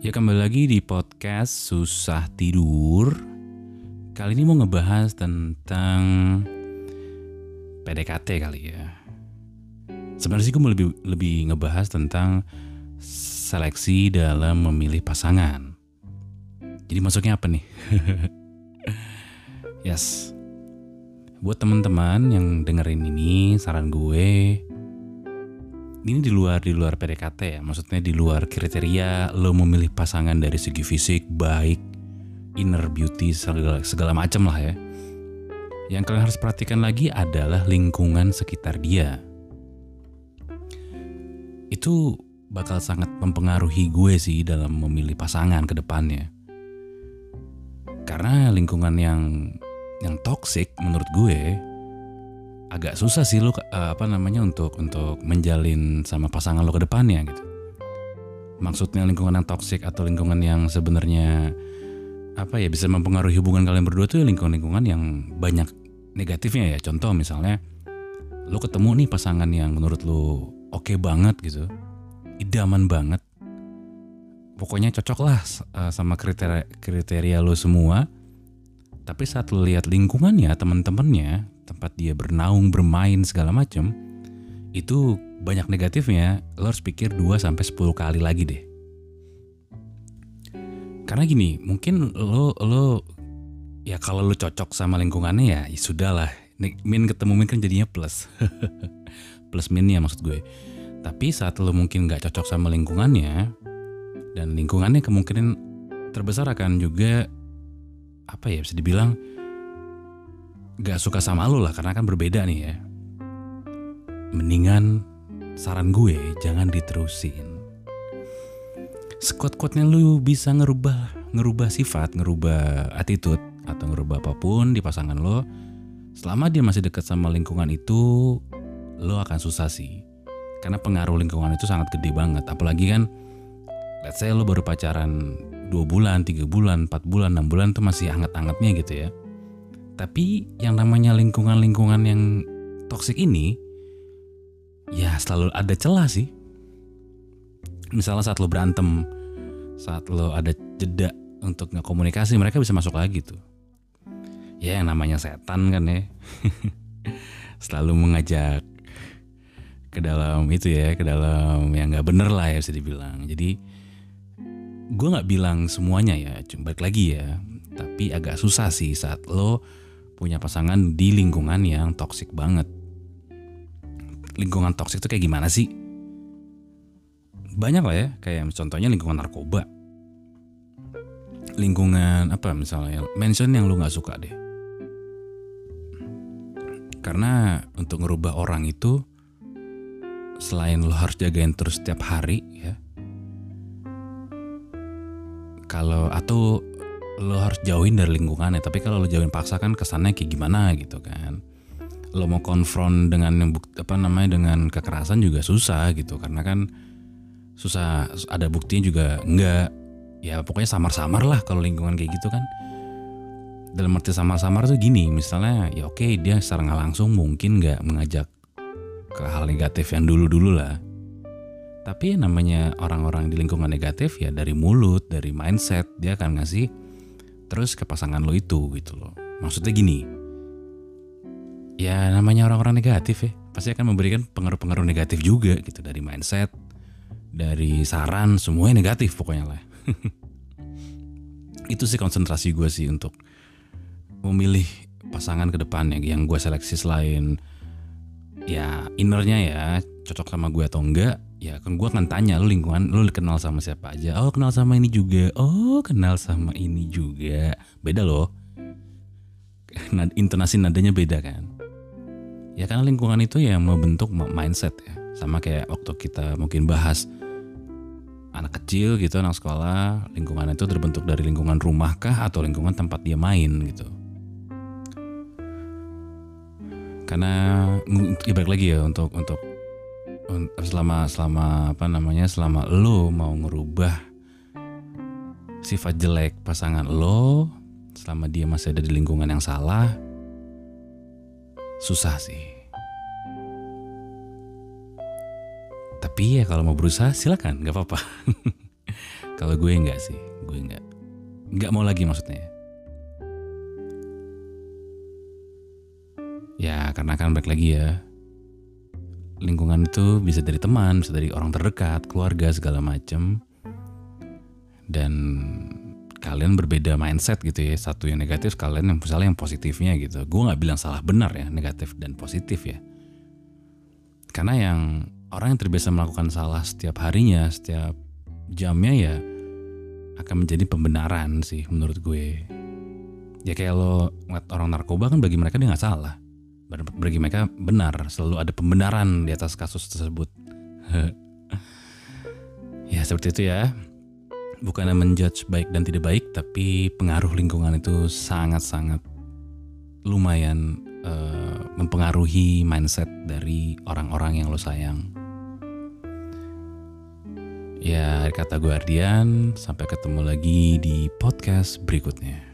Ya kembali lagi di podcast Susah Tidur. Kali ini mau ngebahas tentang PDKT kali ya. Sebenarnya sih gue mau lebih, lebih ngebahas tentang seleksi dalam memilih pasangan. Jadi masuknya apa nih? yes. Buat teman-teman yang dengerin ini saran gue ini di luar di luar PDKT ya. Maksudnya di luar kriteria lo memilih pasangan dari segi fisik baik inner beauty segala segala macam lah ya. Yang kalian harus perhatikan lagi adalah lingkungan sekitar dia. Itu bakal sangat mempengaruhi gue sih dalam memilih pasangan ke depannya. Karena lingkungan yang yang toxic menurut gue agak susah sih lo uh, apa namanya untuk untuk menjalin sama pasangan lo ke depannya gitu. Maksudnya lingkungan yang toksik atau lingkungan yang sebenarnya apa ya bisa mempengaruhi hubungan kalian berdua tuh ya lingkungan-lingkungan yang banyak negatifnya ya. Contoh misalnya lo ketemu nih pasangan yang menurut lo oke okay banget gitu. Idaman banget. Pokoknya cocok lah uh, sama kriteria kriteria lo semua. Tapi saat lo lihat lingkungannya, teman-temannya, tempat dia bernaung, bermain segala macam, itu banyak negatifnya, lo harus pikir 2 sampai 10 kali lagi deh. Karena gini, mungkin lo lo ya kalau lo cocok sama lingkungannya ya, ya sudahlah. Min ketemu min kan jadinya plus. plus minnya maksud gue. Tapi saat lo mungkin gak cocok sama lingkungannya dan lingkungannya kemungkinan terbesar akan juga apa ya bisa dibilang gak suka sama lo lah karena kan berbeda nih ya. Mendingan saran gue jangan diterusin. Sekuat-kuatnya lu bisa ngerubah ngerubah sifat, ngerubah attitude atau ngerubah apa pun di pasangan lo. Selama dia masih dekat sama lingkungan itu, lo akan susah sih. Karena pengaruh lingkungan itu sangat gede banget. Apalagi kan, let's say lo baru pacaran 2 bulan, 3 bulan, 4 bulan, 6 bulan tuh masih hangat-hangatnya gitu ya tapi yang namanya lingkungan-lingkungan yang toksik ini ya selalu ada celah sih. Misalnya saat lo berantem, saat lo ada jeda untuk nggak komunikasi, mereka bisa masuk lagi tuh. Ya yang namanya setan kan ya. selalu mengajak ke dalam itu ya, ke dalam yang nggak bener lah ya bisa dibilang. Jadi gue nggak bilang semuanya ya, cuma balik lagi ya. Tapi agak susah sih saat lo punya pasangan di lingkungan yang toksik banget. Lingkungan toksik itu kayak gimana sih? Banyak lah ya, kayak contohnya lingkungan narkoba. Lingkungan apa misalnya, mention yang lu gak suka deh. Karena untuk ngerubah orang itu, selain lo harus jagain terus setiap hari ya, kalau atau lo harus jauhin dari lingkungannya tapi kalau lo jauhin paksa kan kesannya kayak gimana gitu kan. Lo mau konfront dengan yang apa namanya dengan kekerasan juga susah gitu karena kan susah ada buktinya juga enggak. Ya pokoknya samar-samar lah kalau lingkungan kayak gitu kan. Dalam arti samar-samar tuh gini misalnya ya oke dia secara nggak langsung mungkin nggak mengajak ke hal negatif yang dulu-dulu lah. Tapi namanya orang-orang di lingkungan negatif ya dari mulut dari mindset dia akan ngasih terus ke pasangan lo itu gitu loh. Maksudnya gini, ya namanya orang-orang negatif ya, pasti akan memberikan pengaruh-pengaruh negatif juga gitu dari mindset, dari saran, semuanya negatif pokoknya lah. itu sih konsentrasi gue sih untuk memilih pasangan ke depannya yang gue seleksi selain ya innernya ya cocok sama gue atau enggak ya kan gue akan tanya lu lingkungan lu kenal sama siapa aja? Oh kenal sama ini juga. Oh kenal sama ini juga. Beda loh. Intonasi nadanya beda kan? Ya karena lingkungan itu yang membentuk mindset ya. Sama kayak waktu kita mungkin bahas anak kecil gitu anak sekolah lingkungan itu terbentuk dari lingkungan rumah kah atau lingkungan tempat dia main gitu. Karena ya balik lagi ya untuk untuk selama selama apa namanya selama lo mau ngerubah sifat jelek pasangan lo selama dia masih ada di lingkungan yang salah susah sih tapi ya kalau mau berusaha silakan nggak apa-apa Kalau gue nggak sih, gue nggak. Nggak mau lagi maksudnya. Ya karena kan balik lagi ya. Lingkungan itu bisa dari teman, bisa dari orang terdekat, keluarga segala macem. Dan kalian berbeda mindset gitu ya. Satu yang negatif, kalian yang misalnya yang positifnya gitu. Gue nggak bilang salah benar ya, negatif dan positif ya. Karena yang orang yang terbiasa melakukan salah setiap harinya, setiap jamnya ya akan menjadi pembenaran sih menurut gue. Ya kayak lo ngeliat orang narkoba kan bagi mereka dia nggak salah. Bagi mereka benar, selalu ada pembenaran di atas kasus tersebut. ya seperti itu ya. Bukannya menjudge baik dan tidak baik, tapi pengaruh lingkungan itu sangat-sangat lumayan uh, mempengaruhi mindset dari orang-orang yang lo sayang. Ya, kata gue Ardian, sampai ketemu lagi di podcast berikutnya.